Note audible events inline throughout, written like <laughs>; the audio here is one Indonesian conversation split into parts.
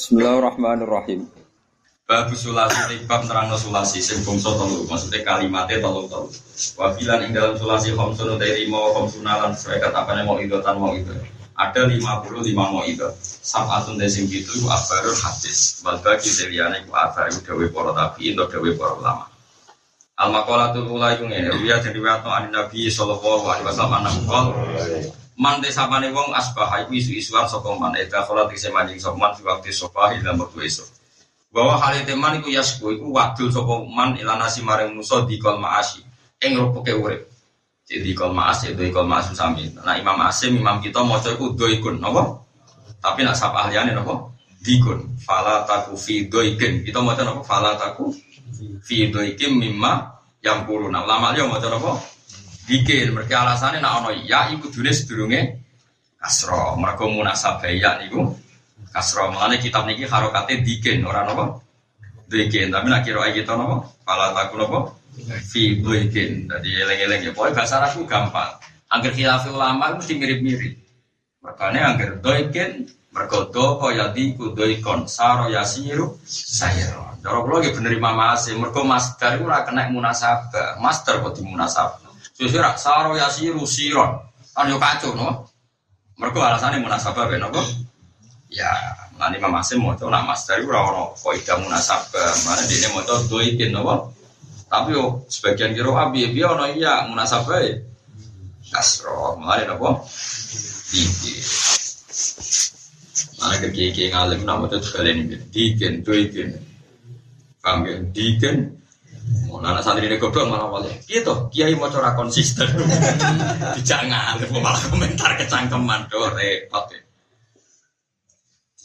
Bismillahirrahmanirrahim. Babu sulasi bab nerangno sulasi sing bangsa telu maksudnya kalimatnya telu telu. Wabilan ing dalam sulasi khamsun dari mau khamsuna lan serikat apane mau idotan mau itu. Ada 55 mau itu. Sab'atun dari sing itu abarul hadis. Wal bagi deliyane ku abar dawe para tabi'in atau dawe para ulama. Al maqalatul ula iku ngene, jadi riwayat an Nabi sallallahu alaihi wasallam ana qol Man desapane wong asbah iku isu-isuan sapa man eta kholat ise manjing sapa man fi waktu sofa ila waktu esuk. Bahwa hal teman iku yasku iku wadul sapa man ila nasi maring musa di kol maasi. Ing rupuke urip. Jadi kol maas itu kol maas sami. Nah imam asim imam kita maca iku doikun napa? Tapi nak sapa ahliane napa? Dikun. Fala taku fi doikin kita maca napa? Fala taku fi doikin mimma yang kuruna ulama dia maca napa dikin mereka alasannya nak ono ya iku dune sedurunge kasro. Mereka munasabah ya niku kasro. Mengenai kitab niki harokatnya dikin orang apa? Dikin tapi nak kira kita nopo pala taku nopo fi dikin jadi eleng-eleng ya. Pokoknya bahasa Arabku gampang. Angger khilaf ulama mesti mirip-mirip. Makanya angger doikin mergodo kaya diku doikon saro yasiru sayro. Cara kula nggih bener Imam Asim, mergo master ora kena munasabah. Master kok di munasabah. Rak saro yasiru siron. Kan yo kacau no. Mergo alasane munasabah ben apa? Ya, Mane Imam Asim mau nak master iku ora ono kaidah munasabah. Mane dene maca doikin apa? Tapi yo sebagian kira abi abi ono iya munasabah ya. Kasro, mane apa? Iki. Mana keki ngalim nama tuh sekalian ini, dikin, doikin, paham ya, dikin, Mau nana santri ini goblok malah wali. Gitu, kiai mau corak konsisten. <laughs> Ngalim malah komentar kecangkeman do repot ya.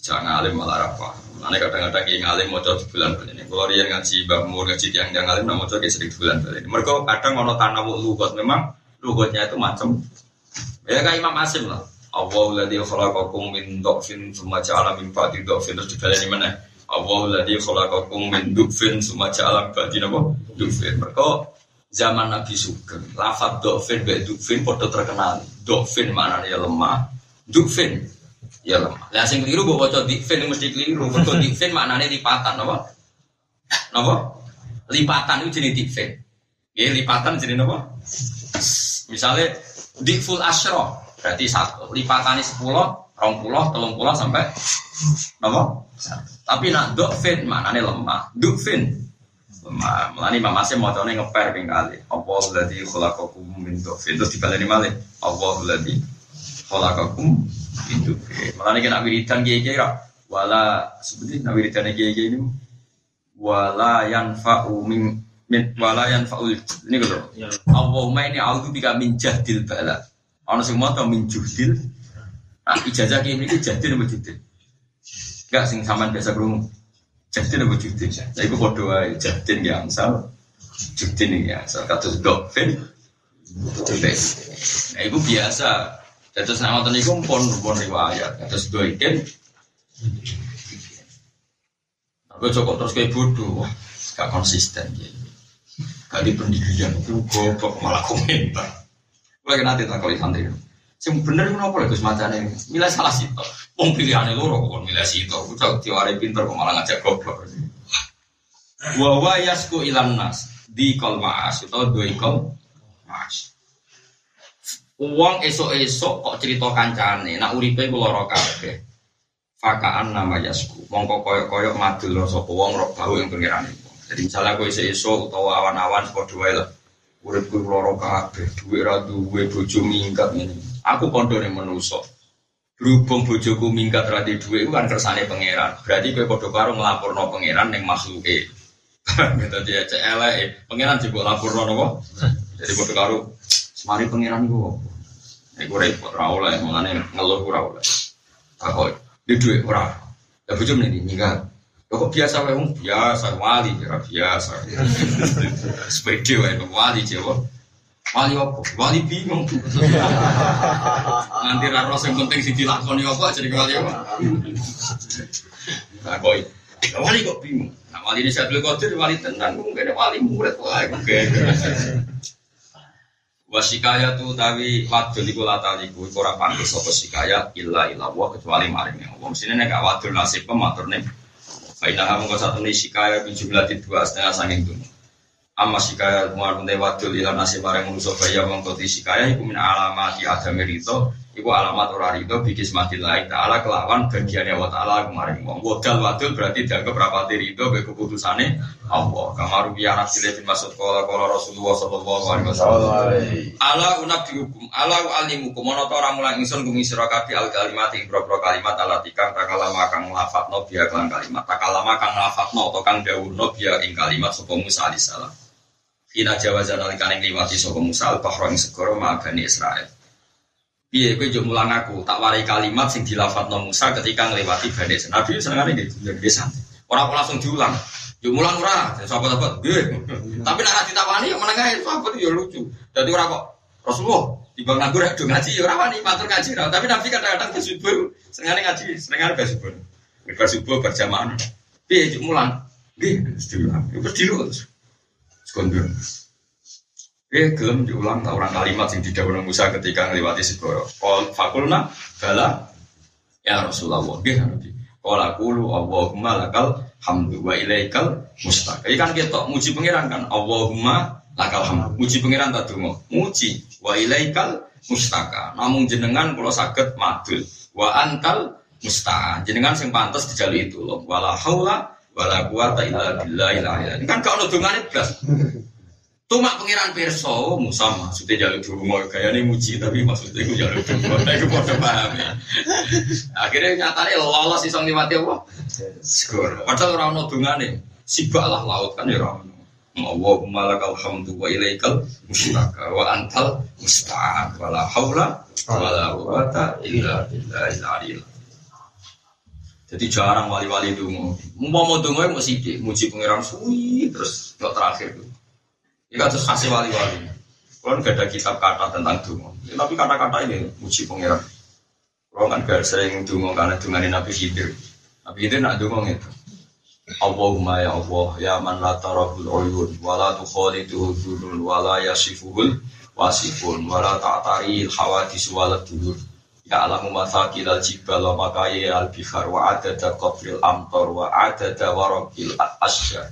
Tidak ngalim malah apa? Mana kadang-kadang kiai ngalim mau corak bulan bulan ini. Kalau dia ngaji bamur ngaji tiang tiang ngalim, mau corak sering bulan bulan ini. Mereka kadang mau tanamu lugot memang lugotnya itu macam. Ya kayak Imam Asim lah. Allah ladzi khalaqakum min dhafin tsumma ja'ala min ba'di dhafin terus dibaleni meneh. Allah ladzi khalaqakum min dhafin tsumma ja'ala min ba'di napa? Dhafin. Mergo zaman Nabi Sugeng, lafaz dhafin be dhafin padha terkenal. Dhafin maknane ya lemah. Dhafin ya lemah. Lah sing keliru mbok waca dhafin mesti keliru. Mergo dhafin maknane lipatan napa? Napa? Lipatan itu jenis dhafin. Ya lipatan jenis napa? Misalnya dhiful asyra Berarti satu lipatannya sepuluh, rong puluh, telung puluh sampai apa? Tapi nak dokfin mana nih lemah? Dokfin lemah. Melani mama saya mau tahu ngeper kali. Allah lagi kholakakum min dokfin terus dibaleni malih. Allah lagi kholakakum min dokfin. Melani kena wiridan kiai kiai Wala seperti nak wiridan kiai kiai ini. Wala yanfa'u min min wala yanfa'ul ini gitu. Allahumma ini auzu bika min jahdil bala. Ono sing mau min juhdil. Ah ijazah ki mriki jahdil apa juhdil? Enggak sing sampean biasa krungu. Jahdil apa juhdil? Lah iku padha wae jahdil ya angsal. Juhdil ya angsal kados dokfin. Nah iku biasa. Terus nama tadi pun pun riwayat. Terus doikin. Aku cukup terus kayak bodoh, gak konsisten jadi. Kali pendidikan itu goblok malah komentar. Gue nanti tak kali santri. Sing bener itu apa lagi semacam ini? Milih salah sih toh. Wong pilihannya loro kok milih. Gue cak tiwari pinter kok malah ngajak goblok. Wawa yasku ilan nas di kol maas atau dua kol maas. Uang esok-esok kok cerita kancane, nak uripe gue loro kabeh. Fakaan nama yasku, mongko koyok-koyok madul rasa wong rok bau yang pengiran Jadi misalnya gue esok utawa awan-awan sepodo wae lah. Urip kuwi loro kabeh, dhuwit ra duwe bojo minggat ngene. Aku kondone menungso. Berhubung bojoku minggat ra duwe iku kan kersane pangeran. Berarti kowe padha karo nglaporno pangeran ning makhluke. <laughs> Gitu dia cek elek, pangeran juga laporno napa? Jadi padha karo semari pangeran iku. Iku repot ra oleh, mangane ngeluh ora oleh. Takoi, di duit ora. Ya bojo mrene minggat. Kok biasa wae biasa wali biasa. <laughs> Sepede wae wali Jawa. Wali apa? Wali bingung. Nanti ra ro sing penting sing dilakoni apa jadi wali apa. Nah koi. Wali kok bingung. Nah wali ini saya Qadir wali tenan mungkin wali murid wae oke. Wasikaya tu tawi wadul iku lataliku iku ora pantes sapa sikaya illa illa wa kecuali maring Allah. Mesti nek wadul nasib pematur nih. Faina kamu kau satu sikaya bin jumlah dua setengah sanging dunia. Amma sikaya kemarin wadul ila nasib maring manusa kaya mengkoti sikaya iku min alamati adami rito Iku alamat ora rido bikis mati lain ta'ala kelawan bagiannya wa ta'ala kemarin. Wong Wadal wadul berarti dianggap rapati rido be keputusannya Allah. Kamaru biya nafsile bin masud kola kola Rasulullah sallallahu alaihi wasallam. Ala unab dihukum Ala alimukum Mono to orang mulang ingsun kumi sirakabi al kalimat Ibro kalimat ala tikang takalama kang lafat no biya kang kalimat. Takalama kang lafat no Atau kang dawur no biya ing kalimat Sopo Musa alisalam Ina jawazan alikan ing liwati Sopo Musa al-Bahra ing segoro ma'abani Israel Iya, gue jauh mulang aku tak warai kalimat sing dilafat no Musa ketika ngelewati badai Nabi seneng aja gitu, jadi santai. Orang langsung diulang. Jauh mulang ora, sahabat sahabat, gue. Tapi nak ditawani yang menengah sahabat ya lucu. Jadi orang kok Rasulullah di bang nganggur do ngaji ya orang wani matur ngaji Tapi Nabi kadang-kadang bersubuh seneng ngaji, seneng aja bersubuh. Bersubuh berjamaah. Jauh mulang. Gue, diulang. Terus diulang. Sekondur. Eh gelem diulang tak orang kalimat yang didawuh Musa ketika ngelewati segoro. Qol fakulna bala ya Rasulullah. Nggih Nabi. Qala qulu Allahumma lakal hamdu wa ilaikal mustaq. Iki kan kita muji pangeran kan Allahumma lakal hamdu. Muji pangeran tak donga. Muji wa ilaikal mustaka. Namun jenengan kula saged madul wa antal musta'an. Jenengan sing pantes dijaluk itu loh. Wala haula wala quwata illa billah. Ini kan gak ono dongane blas. Tuma pangeran perso Musa maksudnya jalur dungo ini muji tapi maksudnya itu jalur dungo. Nah itu pada paham ya. Akhirnya nyatanya lolos isong mati apa? Skor. Padahal orang no dungane sibaklah laut kan ya orang. Allahumma lakal hamdu wa ilaikal musyraka wa antal musta'an wa la hawla wa la quwata illa billahil aliyil jadi jarang wali-wali dungo. Mau mau dungo mau sidik, muji pangeran suwi terus nggak terakhir tuh. Ini kan terus kasih wali-wali. Kalau nggak ada kitab kata tentang dungo, ya, tapi kata-kata ini muji pangeran. Kalau kan gak sering dungo karena dengan Nabi Khidir. Nabi Khidir nak dungo itu. Allahumma ya Allah ya man la tarahul uyun wa la tukhaliduhu dhulun wa la yasifuhul wasifun wa la ta'tari hawadis wa la ya alamu masakil al jibal wa makayi al bihar wa adada qabril amtar wa adada warakil asyar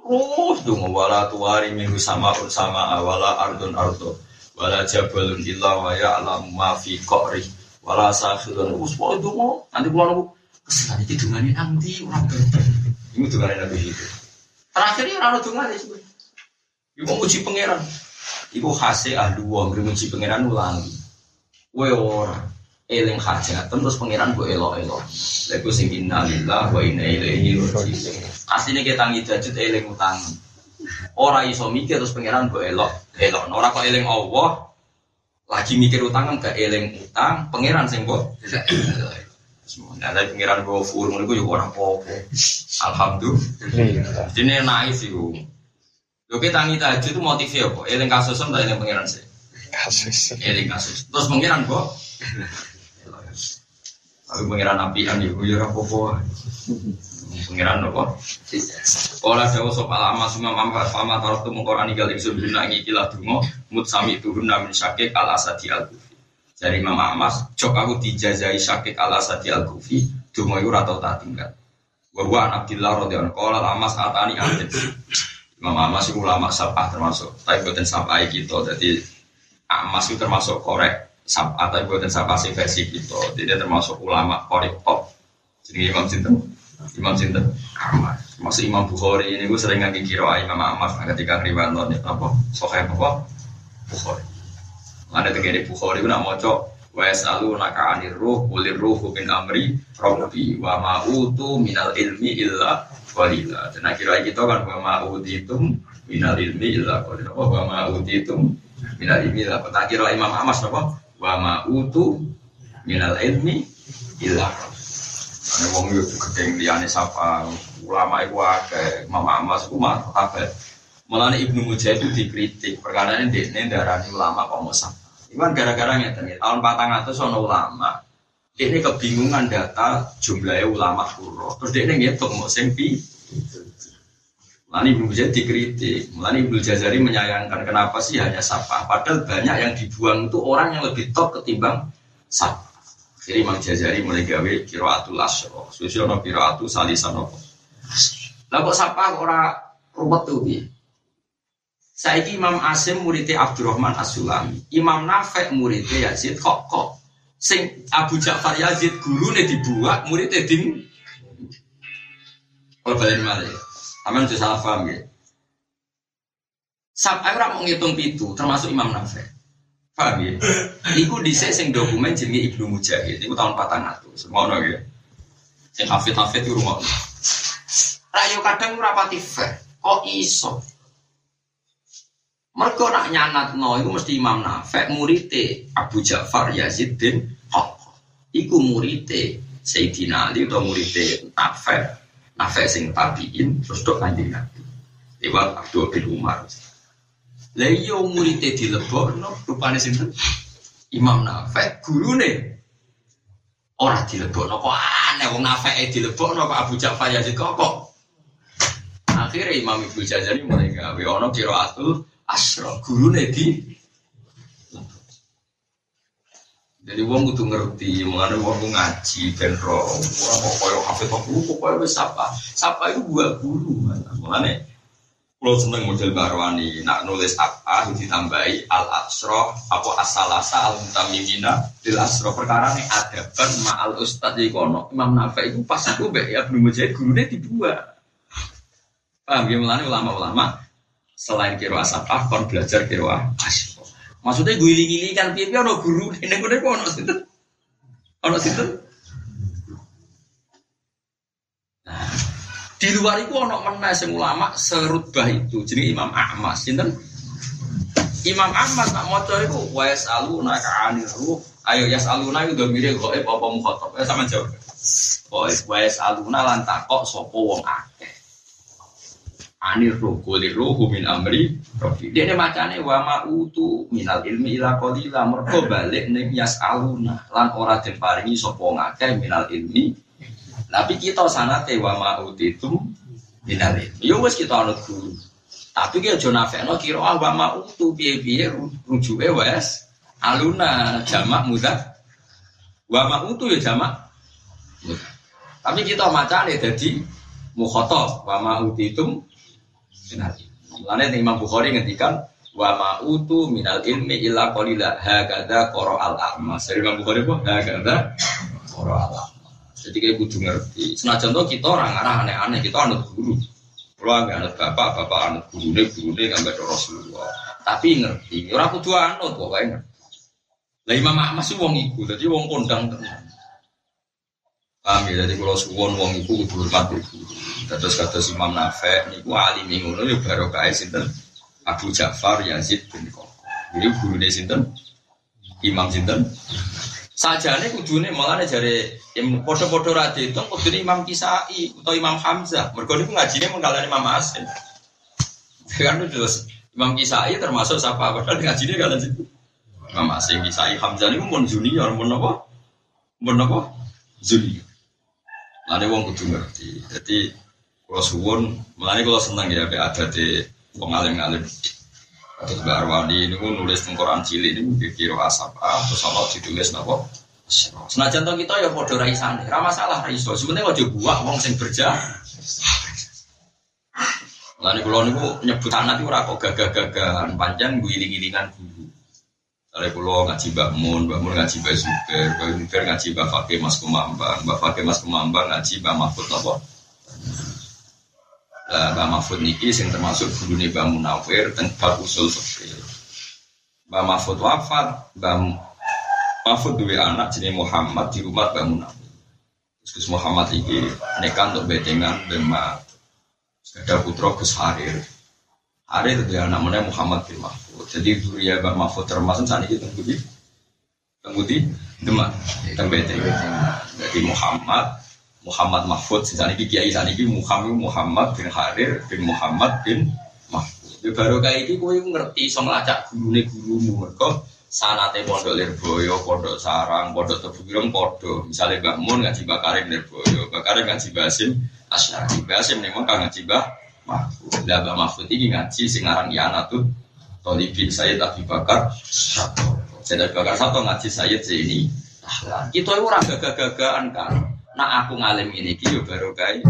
terus dong wala tuwari minggu sama un sama wala ardun ardo wala jabalun illa wa ya'lamu ma fi qari wala sakhirun. Us pokoke dongo nanti kula nunggu kesenane iki dungane nanti ora Ini dungane nabi itu terakhir ya ora dungane sebenarnya Iku muji pangeran. Iku khase ahli wong muji pangeran ulangi Kowe ora eling hajat terus pangeran bu elo elo lagu sing innalillah wa inna ilaihi rajiun asline kita ngidajut eling utang ora iso mikir terus pangeran bu elo elo ora kok eling Allah lagi mikir utang kan gak eling utang pangeran sing kok Nah, tapi pengiran gue full, gue juga orang popo. Alhamdulillah. Ini naik sih gue. Yo kita ngi tadi itu motifnya apa? Eling kasus sama eling pengiran sih. Kasus. Eling kasus. Terus pengiran kok Aku pengiran api an ibu ya apa Pengiran apa? Olah jauh soal lama semua mampu fama taruh tu mengkorani gal ingsun guna ngikilah dungo mut sami itu guna min syakik al asadi al kufi. Jadi Imam Amas, cok aku dijajai syakik al asadi al kufi, dungo itu ratau tak tinggal. Anak Abdillah radhiyallahu anhu qala amas atani anjir. Imam Amas itu ulama sabah termasuk, tapi buatan sabah gitu. Jadi Amas itu termasuk korek sab atau buatan sabasi versi kita. Tidak termasuk ulama korek top. Jadi imam cinta imam cinta masuk imam bukhari ini gue sering ngaji kiro imam ahmad ketika riwayat nih apa? Sokai apa? Bukhari. Ada tegere bukhari gue nak moco wa yasalu naka anir ruh ulir ruh min amri rabbi wa ma utu minal ilmi illa qalila. Dan akhirnya kita kan wa ma utitum minal ilmi illa qalila. Wa ma utitum minal ilmi illa tak kira imam ahmad apa wa ma utu minal ilmi illa Ane wong yo gedeng liyane sapa ulama iku akeh mama mas ku kabeh. Mulane Ibnu Mujahid itu dikritik perkara ini dekne darani ulama kok mosap. Iwan gara-gara ngeten tahun 400 ana ulama. Ini kebingungan data jumlahnya ulama kuro. Terus dia ngitung mau sing. Mulani Ibnu Jazari dikritik, Mulani Ibnu Jazari menyayangkan kenapa sih hanya sapa. Padahal banyak yang dibuang itu orang yang lebih top ketimbang sapa. Jadi Imam Jazari mulai gawe kiraatul asro, susiono kiraatul salisano. Lah kok sapa orang ruwet tuh? Saiki Imam Asim muridnya Abdurrahman As-Sulami, Imam Nafek muridnya Yazid kok kok sing Abu Ja'far Yazid gurune dibuat muridnya ding kalau balik malah Aman itu salah paham ya. Sampai orang mau ngitung itu, termasuk Imam Nafek. Paham ya? Iku di sing dokumen jenenge Ibnu Mujahid. Iku tahun patang atau semua orang ya. Yang hafid hafid itu rumah. Rayo kadang rapati fair. Kok iso? Mereka nak nyanat no, itu mesti Imam Nafek murite Abu Ja'far Yazid bin. Iku murite Sayyidina Ali atau murite Nafek nafek sing tabiin terus dok kanjeng nabi. Lewat Abdul bin Umar. Lah iya muridnya no rupanya sinten? Imam Nafek gurune. Ora no kok aneh wong Nafek no kok Abu Ja'far Yazid kok kok? Akhirnya Imam Ibnu Jazari mulai gawe ono kiraatul asro gurune di Jadi wong kudu ngerti, mengenai wong ngaji ben ro, ora kok koyo hafid kok koyo wis sapa. Sapa itu buah guru. Mengenai kalau seneng model Barwani, nak nulis apa ditambahi al asro, apa asalasa al mutamimina lil asro perkara ini ada kan ma'al ustad di kono Imam Nafi itu pas aku be ya belum menjadi gurunya dibuat. Paham ya melani ulama-ulama selain kiro asapah kon belajar kiro asyik. Maksudnya gue giling kan piye piye ono guru. Ini gue kok ono situ, ono situ. Nah, di luar itu ono mana sing ulama serutbah itu jadi Imam Ahmad. Sinten? Imam Ahmad nak maca itu wa yasaluna ka anir ruh. Ayo yasaluna itu domire gaib apa mukhatab? Ya sama jawab. Wa yasaluna lan takok sapa wong akeh anir roh kulir roh min amri rofi dia ini macane wa ma'utu minal ilmi ila qalila. Mergo balik ning aluna lan ora den paringi sapa ngakeh minal ilmi. Tapi kita sanate wa ma'utitum minal ilmi. Yo wis kita anut guru. Tapi ki aja nafekno kira ah wa ma'utu piye-piye rujuke wes aluna jamak mudah. Wa ma'utu ya jamak tapi kita macane dadi mukhotob wa ma'utitum minal Mulane Imam Bukhari ngendikan wa ma'utu minal ilmi illa qalila hakadha qara al ahma. Dari Imam Bukhari apa? Hakadha qara al ahma. Jadi kayak kudu ngerti. Senajan to kita orang arah aneh-aneh, kita anut guru. Kalau nggak anut bapak, bapak anut gurune, gurune nggak ada Rasulullah. Tapi ngerti, orang kudu anut pokoknya ngerti. Lah Imam Ahmad sih wong iku, jadi wong kondang tenan. Paham ya, jadi kalau suwon wong iku kudu hormat guru. Terus kata Imam Nafek, niku alim ngono ya kaya sinten Abu Ja'far Yazid bin Koko. Jadi gurunya sinten Imam sinten. Sajane kudune malah jare podo-podo ra diitung kudune Imam Kisai atau Imam Hamzah. Mergo niku ngajine mengkalani Imam Asim. Kan terus Imam Kisai termasuk siapa? Padahal ngajine kalian situ. Imam Asim Kisai Hamzah niku mun junior mun apa? Mun apa? Junior. Lalu wong kudu ngerti. Jadi kalau suwon, malah kalau senang ya ada di pengalim ngalim. Terus Mbak ini pun nulis tengkoran cilik ini kira asap ah, terus Allah ditulis nopo. Senajan to kita ya podo raisane, ra masalah ra iso. Sebenarnya aja buah wong sing berja. Lalu kalau niku nyebut anak itu ora kok gagah-gagahan, panjang guling-gilingan guru. Kalau kulo ngaji Mbak Mun, Mbak Mun ngaji Mbak Zuber, Mbak Zuber ngaji Mbak Fakih Mas Kumambang, Mbak Fakih Mas Kumambang ngaji Mbak Mahfud nopo. Eh, Mbak Mahfud niki sing termasuk guru nih Mbak Munawir dan bab usul fikih. Mbak Mahfud wafat, Mbak Mahfud dua anak jenis Muhammad di rumah Mbak Munawir. Terus Muhammad ini nekan untuk bedengan dan Mbak ada putra Gus Harir. Harir itu anak mana Muhammad bin Mahfud. Jadi dulu ya Mbak Mahfud termasuk saat ini tunggu di tunggu di Demak, tunggu Jadi Muhammad Muhammad Mahfud sejak ini kiai saat ini Muhammad Muhammad bin Harir bin Muhammad bin Mahfud. Ya baru kayak ini kue ngerti so ngelacak guru nih gurumu mereka sanate pondok Lirboyo, pondok Sarang, pondok Tebugirong, pondok misalnya Mbak Mun ngaji Mbak Karim Lirboyo, Mbak Karim ngaji Basim Asyari, Basim nih mau ngaji Mbak Mahfud. Lah Mbak Mahfud ini ngaji sing aran Ianatul Tolibin Sayyid Abi Bakar Sato. Sayyid Abi Bakar Sato ngaji Sayyid ini. Nah, kita itu ora gagah-gagahan kan. Nah aku ngalim ini ki baru kae.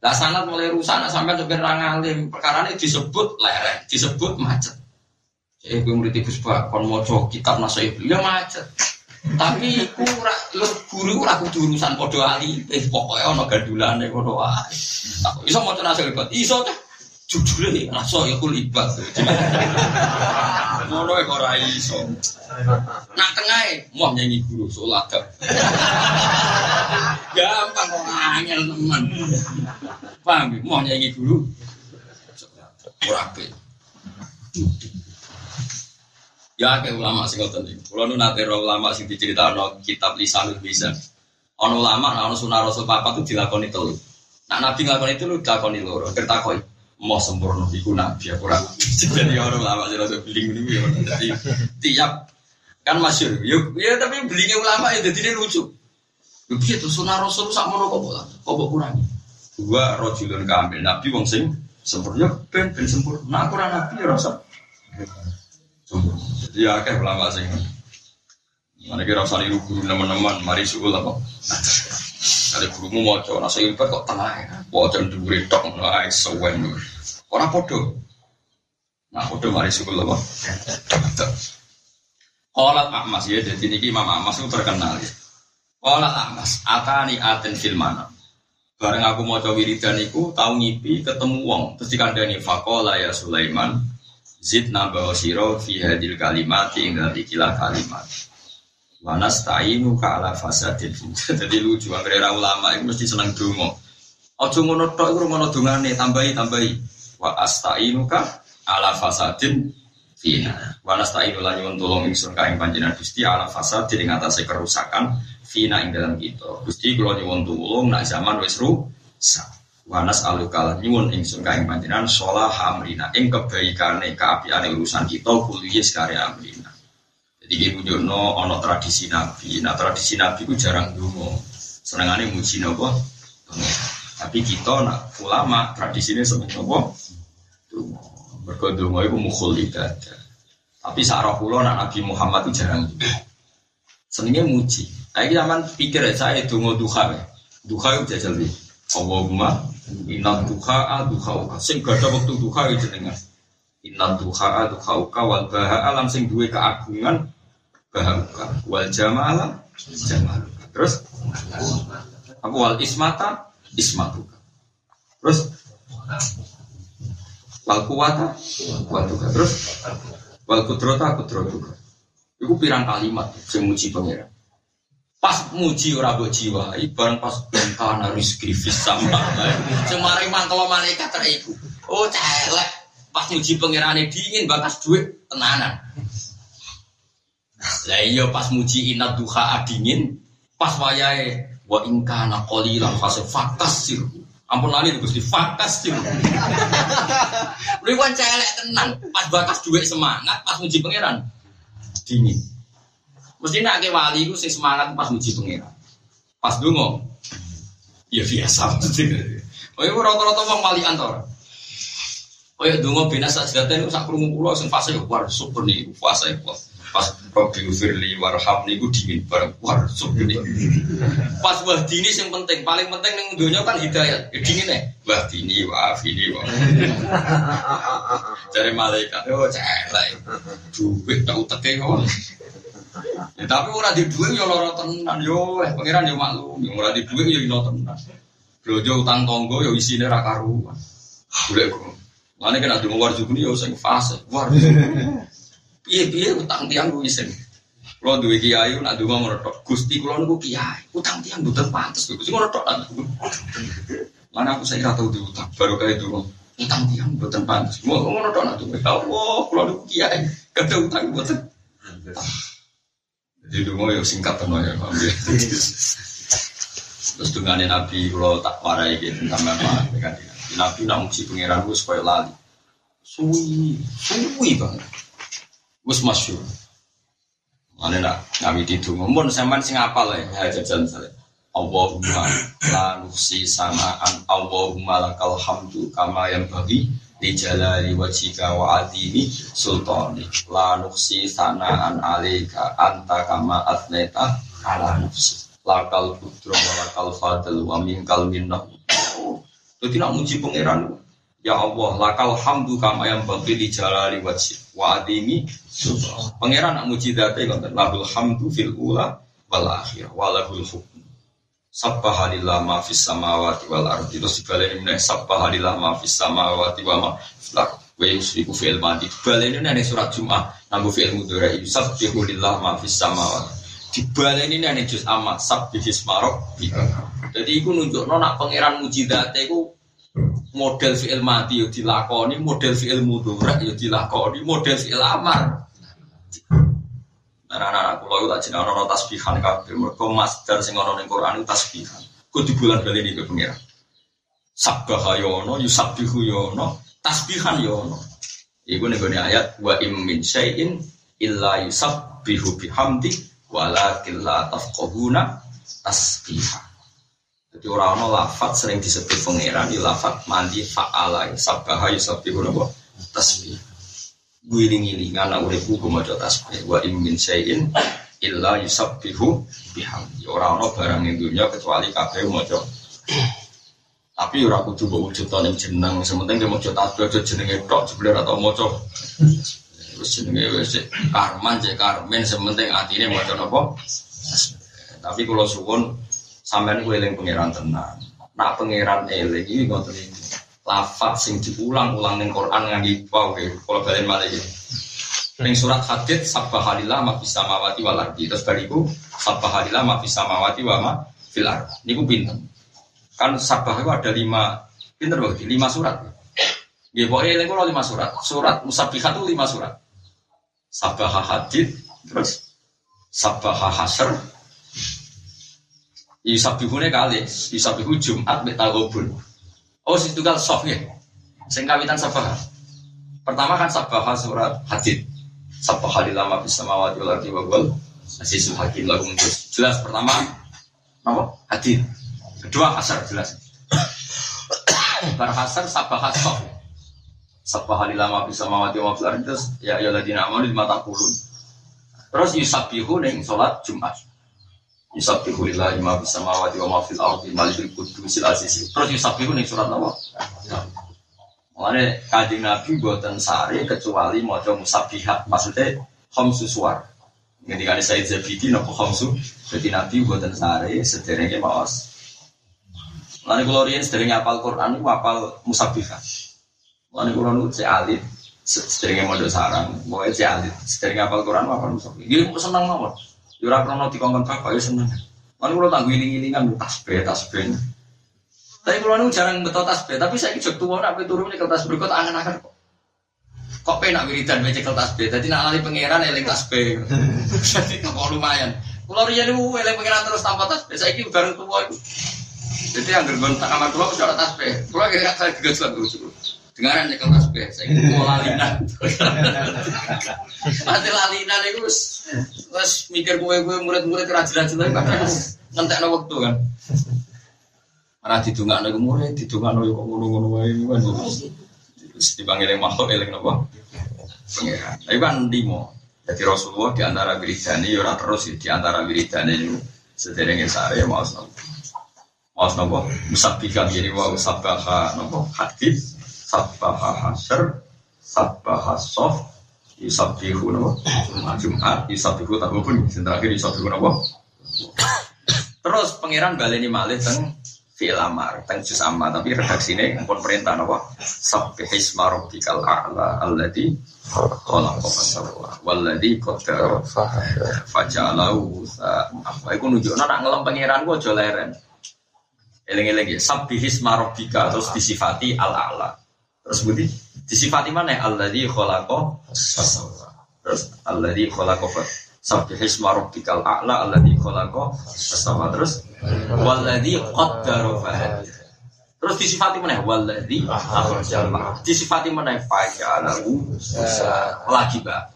Lah sanat mulai rusak nak sampai sampai ngalim, perkara ini disebut lereng, disebut macet. Jadi gue murid ibu sebab kon moco kitab nasai ya macet. Tapi ku ora lu guru ora kudu urusan padha ali, eh pokoke ana gandulane ngono wae. Iso maca nasai libat, iso teh. Jujure rasa ya kulibat. Ngono kok ora iso. Nak tengahe mau nyanyi guru sholat. Gampang kok angel teman. Paham ya? Mau nyanyi guru. Ora. Ya ke ulama sing ngoten iki. Kula nu nate ulama sing diceritakno kitab Lisanul Bisa. Ana ulama ana sunah Rasul papat itu dilakoni telu. Nak Nabi nglakoni itu lu dilakoni loro. Kertakoi mau sempurna iku nabi aku ora. <laughs> Jadi orang ulama sing rada beling niku ya. Jadi tiap kan masyur. Ya, ya tapi belingnya ulama ya jadi lucu. Piye tuh sunah Rasul sak mono kok kok kok kurangi. Dua rojulun kamil nabi wong sing sempurna ben ben sempurna. Nah ora nabi ya rasa. Jadi ya kayak ulama sing Mana kira usah guru teman-teman, mari suul apa? Ada gurumu mau coba nasi ilmu kok tengah ya, coba dulu tok, nah sewen Orang podo, nah podo mari suul apa? Kolat Ahmas ya, jadi ini Imam Ahmas itu terkenal ya. Kolat Ahmas, atani aten filmana. Bareng aku mau coba wiridan iku, tahu ngipi, ketemu wong, terus dikandani fakola ya Sulaiman, zid nambah siro fi hadil kalimat tinggal ikilah kalimat. Wanas ta'inu ka ala fasadin. <laughs> Jadi lucu, akhirnya ulama itu mesti seneng dungo. Ojo ngono tok iku ngono dungane tambahi tambahi. Wa asta'inu ka ala fasadin fina. Wa nasta'inu lan nyuwun tulung ingsun ka ing panjenengan Gusti ala fasadin ing atase kerusakan fina ing dalam kita. Gusti kula nyuwun tulung nak zaman wis rusak. Wanas alukal nyuwun ingsun ka ing panjenengan amrina ing kebaikane kaapiane urusan kita kuliah sekali amrina. Kita punya ono tradisi nabi. Nah tradisi nabi itu jarang dungo. Senengannya muji nopo. Tapi kita nak ulama tradisinya seneng nopo. Dungo. Berkodungo itu mukhul ibadah. Tapi sarah pulau nak Nabi Muhammad itu jarang dungo. Senengnya muji. Ayo zaman pikir saya dungo duha. Duha itu jajal nih. Allahumma inna duha a duha uka. Sing gak ada waktu duha itu jenengan. Inna duha a duha uka wal baha alam sing duwe keagungan bahamuka wal jamala jamaluka terus? Aku wal ismata? Ismatuka. Terus? Wal kuwata kuwatuka terus? Wal kudrota kudrotuka itu pirang kalimat yang muji pangeran. Pas muji ora mbok jiwa bareng pas kana rizki fis sama sing mari mangkelo malaikat iku. Oh celek. Pas muji pangerane dingin bakas duit tenanan lah iya pas muji inat duha dingin, pas wayahe wa ingkana qalilan fase fakas sir. Ampun lali Gusti fakas sir. <laughs> Lha wan celek tenan, pas bakas duit semangat, pas muji pangeran dingin. Mesti nak ke wali ku sing semangat pas muji pangeran. Pas dungo ya biasa mesti. Oh iya rata-rata wong wali antar. Oh iya dungo bina sajdaten sak krungu kula sing fase war super nih fase kok pas Robi Firli warhamni ku dingin bareng. War ini pas wah dini yang penting. Paling penting yang dunia kan hidayat. Ya dingin ya wah dini wah ini wah <laughs> cari malaikat. Oh celek. Duit tak utek ya tapi orang di duit ya loro tenan. Yo eh pangeran yo maklum. Yang orang di duit ya ino tenan. Blojo utang tonggo yo isine ra karuan. Boleh kok. Mana kena dungu warjubni yo sing fase. War <laughs> Iya iya utang tiang gue isen. Kalau dua kiai nak dua ngono tok. Gusti kalau nunggu kiai utang tiang bukan pantas. Gusti ngono tok Mana aku saya tahu di utang baru kayak dulu. Utang tiang bukan pantas. Mau ngono tok nak dua. Allah kalau nunggu kiai kata utang bukan. Jadi dulu ya singkat teman ya. Terus dengan Nabi kalau tak warai gitu sama apa Nabi nak muji pangeran gue supaya lali. Suwi, suwi banget. Gus masyur. Mana nak ngawiti itu, mumpun sampean sing apal ya, jajan saya. Allahumma la nuksi samaan Allahumma lakal hamdu kama yang bagi di jalali wajika wa adini sultani. La nuksi sanaan alika anta kama atneta ala nafsi. Lakal putro wa lakal fadl wa minkal jadi nak muji pangeran Ya Allah, lakal hamdu kama yang bagi di jalali wajib wa adini pangeran nak muji date konten lahul hamdu fil ula wal akhir walahul hukm. Sabbahalillah ma fis samawati wal ardi. Terus dibaleni meneh sabbahalillah ma fis samawati wa ma fil ardi wa yusriku fi'il madi. Dibaleni nang surat Jumat nanggo fi'il mudhari. Yusabbihu lillah ma fis samawati. Dibaleni nang juz amma sabbihis marok jadi iku nunjukno nak pangeran mujizate iku model fi'il mati yo dilakoni model fi'il mudhari yo dilakoni model fi'il amar Anak-anak kulo itu tak jeneng ono tasbihan kabeh. Mergo masdar sing ono ning Quran itu tasbihan. Ku di bulan bali iki pengira. Sabbaha yono, yusabbihu yono, tasbihan yono. Iku ning ayat wa im min syai'in illa yusabbihu bihamdi walakin la tafqahuna tasbiha. Jadi orang ono lafat sering disebut pangeran, di lafat mandi fa'ala, sabbaha yusabbihu nopo tasbih giling-gilingan nak uripku ku maca tasbih wa in min syai'in illa yusabbihu bihamdi. Ora ana barang ing dunya kecuali kabeh maca. Tapi ora kudu mbok wujud ning jeneng, sementing maca tasbih aja jenenge tok jebule atau maca. Wis jenenge wis karman cek karmen sementing atine maca napa? Tapi kalau suwun sampean ku eling pangeran tenang. Nak pangeran eling iki ngoten iki lafat sing diulang-ulang ning Quran ngangge wow kalau malah iki. Ning surat Hadid sabbahalillah ma fis samawati wal ardi. Terus bariku sabbahalillah ma fis samawati wa ma fil. Niku pinten? Kan sabbah itu ada lima pinter berarti lima surat. Nggih pokoke eling lima surat. Surat musabbihat itu lima surat. Sabbah Hadid terus Sabbah Hasr Yusabihune kali, Yusabihu Jumat Betagobun. Oh, situ kan soft ya. Sing kawitan sabah. Pertama kan sabah surat hadid. Sabah lama bisa mawati wal ardi wa wal asisul lagu terus jelas pertama apa? Hadid. Kedua hasar jelas. Bar hasar sabah soft. Sabah lama bisa mawati wa wal ya ya ladina amanu di mata kulun. Terus yusabihu ning salat Jumat. Yusabbihu lillahi ma fis samawati wa ma fil ardi malikul qudusil aziz. Terus yusabbihu ning surat apa? Mulane Kanjeng Nabi mboten sare kecuali maca musabbihat. Maksudnya khamsu suwar. Ketika ada Said Zabidi nopo khamsu. Jadi Nabi mboten sare sederenge maos. Mulane kula riyen sederenge apal Quran niku apal musabbihat. Mulane kula nu cek alit sederenge modho sarang. Pokoke cek alit sederenge apal Quran apal musabbihat. Nggih seneng mawon. Yura krono dikongkon bapak ya seneng. Lalu kalau tak giling-gilingan tasbih tasbih. Tapi kalau nu jarang betul tasbih, tapi saya ikut tua nak turun nyekel tasbih kok angan-angan kok. Kok penak wiridan nyekel tasbih, jadi nak lali pangeran eling tasbih. Jadi kok lumayan. Kalau riyen niku eling pangeran terus tanpa tasbih, saya ikut bareng tua itu. Jadi yang gergon tak kamar tua sudah tasbih. Kalau kira saya tiga dulu. Dengaran nyekel tasbih, saya mau lalinan. <laughs> Mati lalinan itu terus mikir gue gue murid-murid kerajinan jelas kadang ngentek waktu kan. Mana didungak nih murid, didungak nih kok ngono-ngono wae kan. Terus dipanggil makhluk eling nopo. Pengiran. Tapi kan limo. Jadi Rasulullah di antara wiridane ya ora terus di antara wiridane itu sederenge sare mau nopo. Mau nopo musabbikan jadi mau sabbaha nopo hadis sabbaha hasr sabbaha sof yusabihu napa? Jumat yusabihu tak pun. Sing terakhir yusabihu napa? Terus pangeran baleni malih teng fi'il amar teng juz amma tapi redaksine pun perintah sabbih isma rabbikal a'la alladzi khalaqa fasawwa walladzi qaddara faja'alahu apa iku nunjukno nak ngelem pangeran ku aja leren. Eling-eling ya sabbih isma rabbika terus disifati al-a'la Terus budi disifati mana? Alladzi khalaqa fasawwa. Terus alladzi khalaqa Sabbih isma rabbikal a'la alladzi khalaqa fasawwa. Terus walladzi qaddara fahada. Terus disifati mana? Walladzi akhrajal Disifati mana? Faja'alahu lagi ba.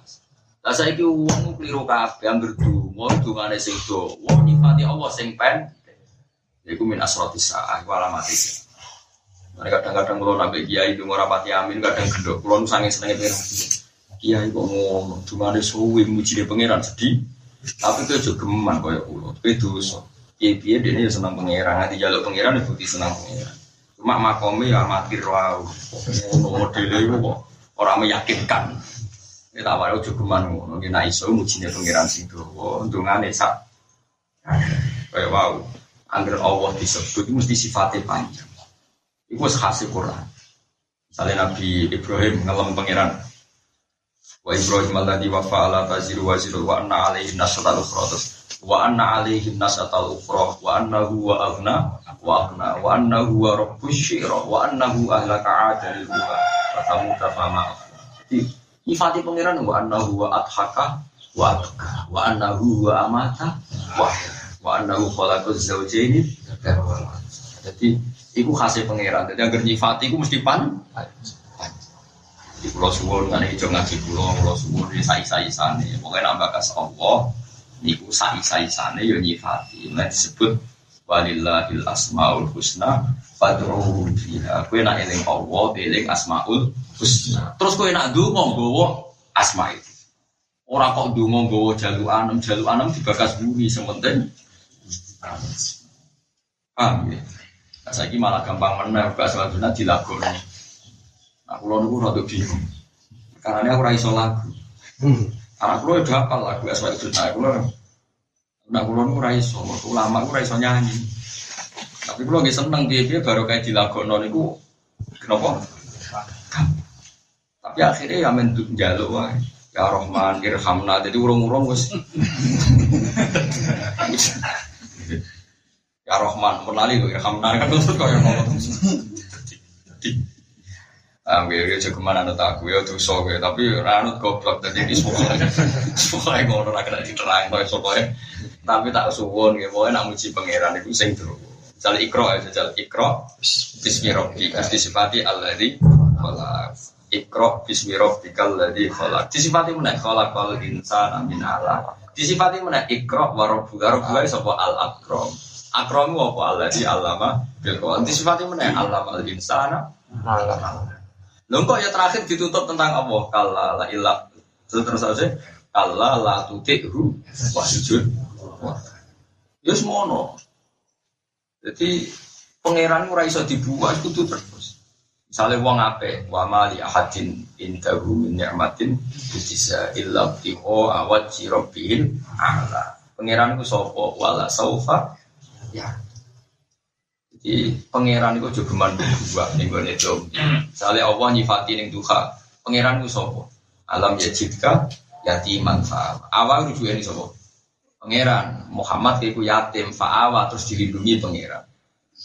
Lah saiki wong kliru kabeh anggere donga dungane sing do. Wong nyifati Allah sing pen Iku min asroti sa'ah, iku alamat itu. Mereka kadang-kadang kalau nabi kiai itu ngorapati amin, kadang gendok. Kalau nusangin senengnya pengen kiai kok ngomong, cuma ada suwi muji dia pangeran sedih. Tapi itu juga geman kaya pulau, itu so. Kiai dia ini senang pangeran, nanti jalur pangeran itu bukti senang pangeran. Cuma makomnya ya amatir wow, modelnya itu kok orang meyakinkan. Kita awalnya juga geman ngono, kita iso mujinya pangeran sing dowo, untungane sak. Kayak wow, angger Allah disebut mesti sifatnya panjang. Itu khasih Quran. Misalnya Nabi Ibrahim ngelam pangeran. Wa Ibrahim alladhi wa fa'ala taziru wa ziru wa anna alaihi nasatal ukhra. Wa anna alaihi nasatal ukhra. Wa annahu wa aghna wa aghna. Wa annahu wa rabbus syira. Wa annahu ahlaka adal wa fatamu tafama jadi sifati pangeran wa annahu wa adhaka wa adhaka wa annahu wa amata wa wa annahu khalaqaz zawjaini. Jadi Iku khasnya pangeran. Jadi agar nyifati iku mesti pan. Di pulau suwon kan hijau ngaji pulau pulau suwon di sai sai sana. Pokoknya nambah kas Allah. Niku sai sai sana yo nyifati. Nah disebut walillahil asmaul husna fad'uhu fiha. Kowe nak eling Allah, eling asmaul husna. Terus kowe nak ndonga nggawa asma itu. Ora kok ndonga nggawa jalu anem, jalu anem dibakas bumi sementing. Paham ya? Saya malah gampang menang, gak selanjutnya dilakoni. Nah, kalau nunggu rada bingung. Karena ini aku raiso lagu. Karena aku udah hafal lagu asal itu. Aku Nah, kalau nunggu raiso, waktu lama aku raiso nyanyi. Tapi kalau nggak seneng dia dia baru kayak dilakoni itu kenapa? Tapi akhirnya ya mentuk jaluk wah. Ya Rahman, Irhamna, jadi urung-urung wes. <laughs> Ya Rahman, menali kok Irhamna kan terus yang ngomong. Ah, gue gue cukup mana nut aku ya tuh so gue, tapi ranut goblok tadi di sekolah, sekolah yang ngono rakyat diterang, kau sekolah, tapi tak suwon gue, mau nak muji pangeran itu sing terus. Jal ikro ya, jal ikro, terus disifati Allah di kolak. Ikro Allah di kolak. Disifati mana? Kolak kal insan amin Allah. Disifati mana? Ikro warobuga, warobuga sopo al akrom. Akromu apa Allah di alama bil Quran. Disifati mana? Alama al insana. Alama. Lalu kok ya terakhir ditutup tentang Allah. Kalla la ilah. Terus terus aja. Kalla la tutikhu wasjud. Ya semono. Jadi pangeran ora iso dibuat itu terus. Misalnya wong ape, wa mali ahadin indahu min ni'matin bisa illa tiho awat rabbil ala. Pangeran ku sapa? Wala saufa ya. Jadi pangeran itu juga mandu dua nih gue nih Misalnya Allah nyifati nih duha, pangeran itu sopo. Alam ya jidka yatiman fa. Awal rujuk ini sopo. Pangeran Muhammad itu yatim fa'awa terus dilindungi pangeran.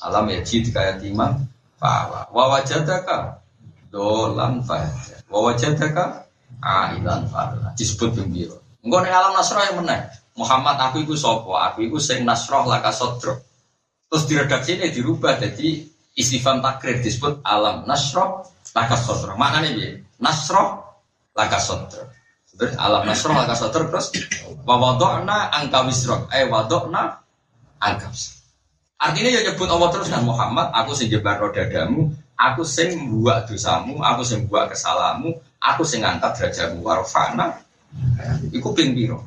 Alam ya jidka yatiman fa'awa. Wawajadaka dolan fa. Wawajadaka ailan fa. Disebut gembira. Enggak nih alam nasrah yang menang. Muhammad aku itu sopo, aku itu sing nasroh laka sodro. Terus diredaksi ini dirubah jadi istifam takrir disebut alam nasroh laka sodro. Maknanya dia nasroh laka sodro. Terus alam nasroh laka sodro terus wawadokna angka wisrok. Eh wadokna angka Artinya ya nyebut Allah terus kan Muhammad, aku sing jebar rodadamu, aku sing buat dosamu, aku sing buat kesalamu, aku sing ngangkat derajatmu warfana. Iku ping biro.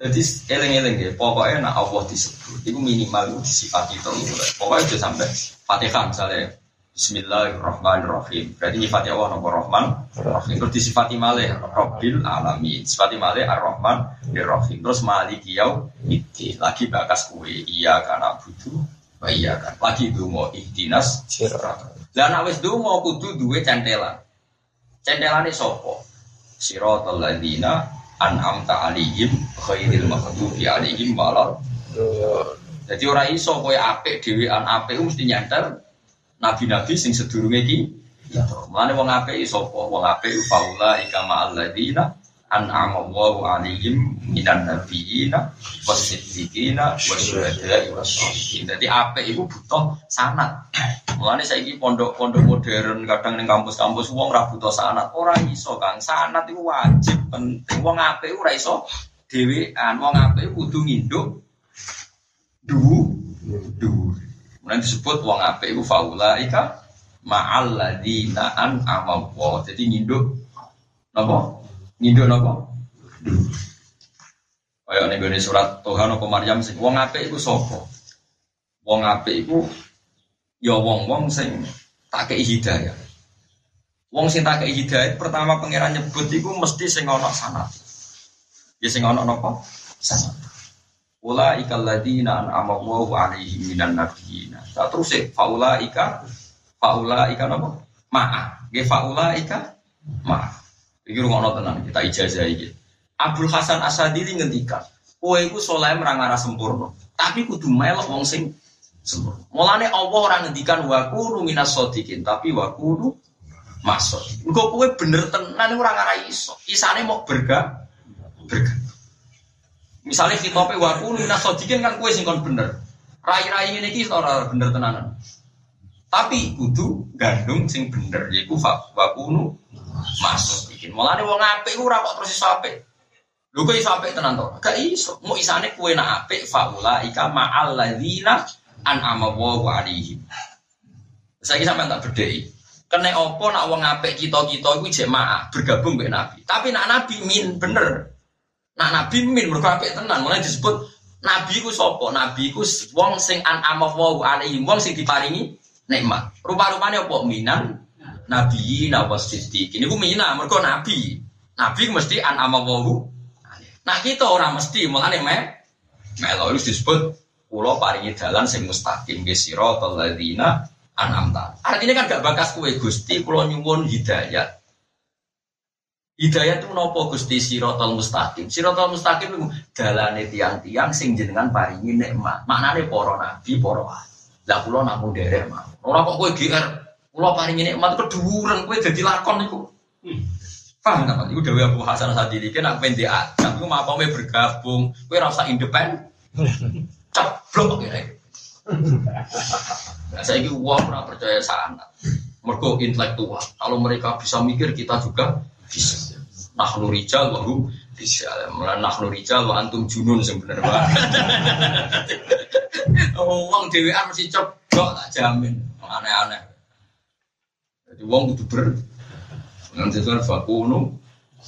Jadi eleng-eleng ya, pokoknya nak Allah disebut, itu minimal itu disifati itu. Pokoknya itu sampai Fatihah misalnya, Bismillahirrahmanirrahim. Berarti nyifati Allah nopo Rahman, Rahim. Terus disifati malih Rabbil Alamin. Disifati malih Ar-Rahman, Ar-Rahim. Terus maliki yau itu lagi bakas kue. Iya karena butuh, iya kan. Lagi mau ihtinas Dan awes mau kudu duwe centelan. Centelane sopo? Siratal ladina an'amta alihim khairil maghdubi alihim walal jadi orang iso kowe apik dhewean apik mesti nyantar nabi-nabi sing sedurunge iki Mulane wong apik sapa? Wong apik faula ikama alladzina an'ama Allahu alaihim minan nabiyina wasiddiqina wasyuhada'i wasyolihin. Dadi apik iku butuh sanad. Mulane saiki pondok-pondok modern kadang ning kampus-kampus wong ora butuh sanad. Ora iso, Kang. Sanad iku wajib penting. Wong apik ora iso dhewean. Wong apik kudu nginduk du du Nanti disebut wong apik iku faulaika ma'al ladzina an'ama Allah. Jadi nginduk napa? Nginduk napa? Kayak ning gone surat Tuhan apa Maryam sing wong apik iku sapa? Wong apik iku ya wong-wong sing tak kei hidayah. Wong sing tak kei hidayah pertama pangeran nyebut iku mesti sing ana sanad. Ya sing ana napa? Sanad. Ula ikal ladina an'ama Allahu alaihim minan nabiyina. Tak terus e faula ika faula ika napa? Ma'a. Nggih faula ika ma'a. Iki rungono tenan kita ijazah iki. Abdul Hasan Asadili ngendikan, kowe iku saleh merang arah sempurna, tapi kudu melok wong sing sempurna. Mulane Allah ora ngendikan wa kunu minas shodiqin, tapi wa kunu masuk. Engko kowe bener tenan ora ngarah iso. Isane mau berga berga. Misalnya khitope wa kunu minas shodiqin kan kowe sing kon bener. Rai-rai ngene iki ora bener tenanan. Tapi kudu gandung sing bener yaiku wa kunu masuk. Mulane wong apik ora kok terus iso apik. Lho kok iso apik tenan to? Gak iso. Mau isane kue nak apik faula ika ma'al ladzina an'ama wa alaihim. Saiki sampean tak bedheki. Kene opo nak wong apik kita-kita iku jek ma'ah bergabung mbek Nabi. Tapi nak Nabi min bener. Nak Nabi min mergo apik tenan. Mulai disebut Nabi ku sapa? Nabi ku wong sing an'ama wa alaihim, wong sing diparingi nikmat. Rupa-rupane opo minan nabi nawas siddiq. Ini ku mina mergo nabi. Nabi mesti an'ama wa Nah kita orang mesti mulane me melo disebut pulau paringi jalan sing mustaqim ge siratal ladzina an'amta. Artinya kan gak bakas kue Gusti pulau nyuwun hidayat. Hidayat itu nopo Gusti siratal mustaqim. Siratal mustaqim itu dalane tiang-tiang sing jenengan paringi nikmat. Maknane para nabi, para wali. Lah kula namung derek mah. Ora kok kowe GR, kula paringi nikmat keduren kowe dadi lakon iku. Paham nggak? Itu Dewi Abu Hasan Sadili kan aku dia, tapi apa bergabung, gue rasa independen, <laughs> ceplok ya. Nah, saya ini uang pernah percaya sana, mereka intelektual. Kalau mereka bisa mikir, kita juga bisa. Nah, rijal, baru bisa. Nah rijal, wa antum junun sebenarnya. Uang Dewi mesti ceplok, tak jamin. Aneh-aneh. Jadi uang itu ber Nanti itu fakunu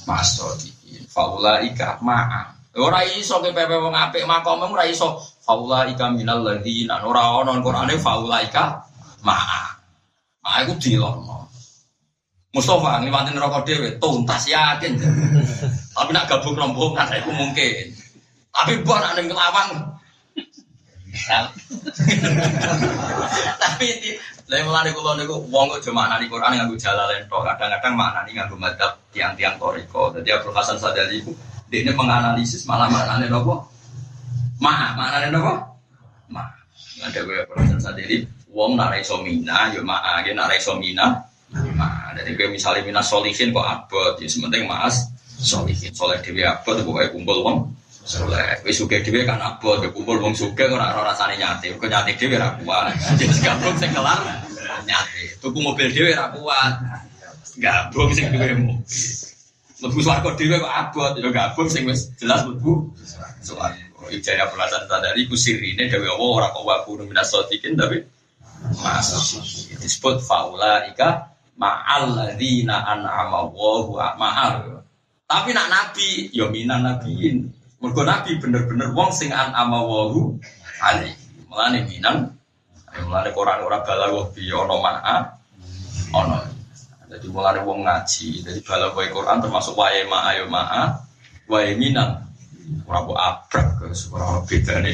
masodikin. Faula ika ma'a. Ora iso ke pepe wong apik makom ora iso. Faula ika minal ladzina ora ono Qur'ane faula ika ma'a. Ma'a iku dilono. Mustafa ngliwatin rokok dhewe tuntas yakin. Tapi nak gabung rombongan iku mungkin. Tapi buat nak ning kelawang. Tapi Lah mulane kula niku wong kok cuma maknani Quran nganggo jalalain tok. Kadang-kadang maknani nganggo madzhab tiang-tiang toriko. Jadi Abdul Hasan Sadali iku dia menganalisis malah maknane nopo? Ma, maknane nopo? Ma. Ada gue Abdul Hasan Sadali wong nak iso mina ya ma, ya nak iso mina. Ma, jadi gue misalnya mina solihin kok abot, ya sementing mas solihin. Soleh dewi abot, pokoknya kumpul wong Soleh, wis suge dhewe kan abot, ya kumpul wong suge ora ora rasane nyate. Kok nyate dhewe ora kuat. <laughs> Jadi gabung sing kelar nyate. Tuku mobil dhewe ora kuat. Gabung sing duwe mobil. Mlebu swarga dhewe kok abot, ya gabung wis jelas mlebu swarga. Ijaya perasaan sadari ku sirine dewe Allah ora kok wabu minas sotikin tapi masuk. Disebut faula ika ma'al ladzina an'ama Allahu ma'al. Tapi nak nabi, ya minan nabiin. Mergo Nabi bener-bener wong sing an amawahu ali. Mulane minan mulane Quran ora balaghah bi ana ma'a ana. Jadi mulane wong ngaji, jadi balaghah Quran termasuk wae ma'a ya ma'a, wae minan. Ora kok abrak ora bedane.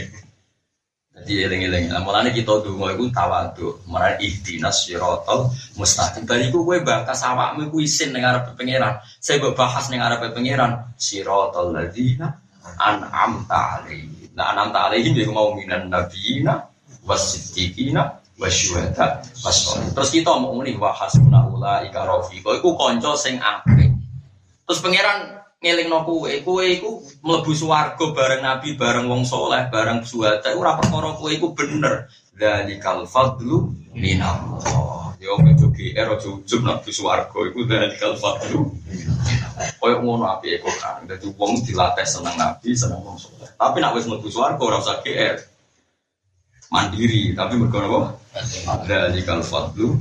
Jadi eling-eling. Mulane kita donga iku tawadhu, marang ihdinas siratal mustaqim. Bariku kowe bakas awakmu iku isin ning arep pangeran. Saya mbok bahas ning arep pangeran siratal ladzina an'amta alaihi. Nah an'amta alaihi dia mau minan nabiyina wasiddiqina wasyuhada wasolih. Terus kita mau muni wa hasbuna ulaika rafiqa. Iku kanca sing apik. Terus pangeran ngelingno kowe, kowe iku mlebu swarga bareng nabi, bareng wong soleh, bareng syuhada ora perkara kowe iku bener. Dzalikal fadlu minallah. Yo metu GR aja ujub di swarga iku dzalikal fadlu. Koyo ngono apike Quran. Dadi wong dilatih seneng nabi, seneng wong soleh. Tapi nak wis mlebu swarga ora usah GR. mandiri, tapi mergo apa? Ada jika fadlu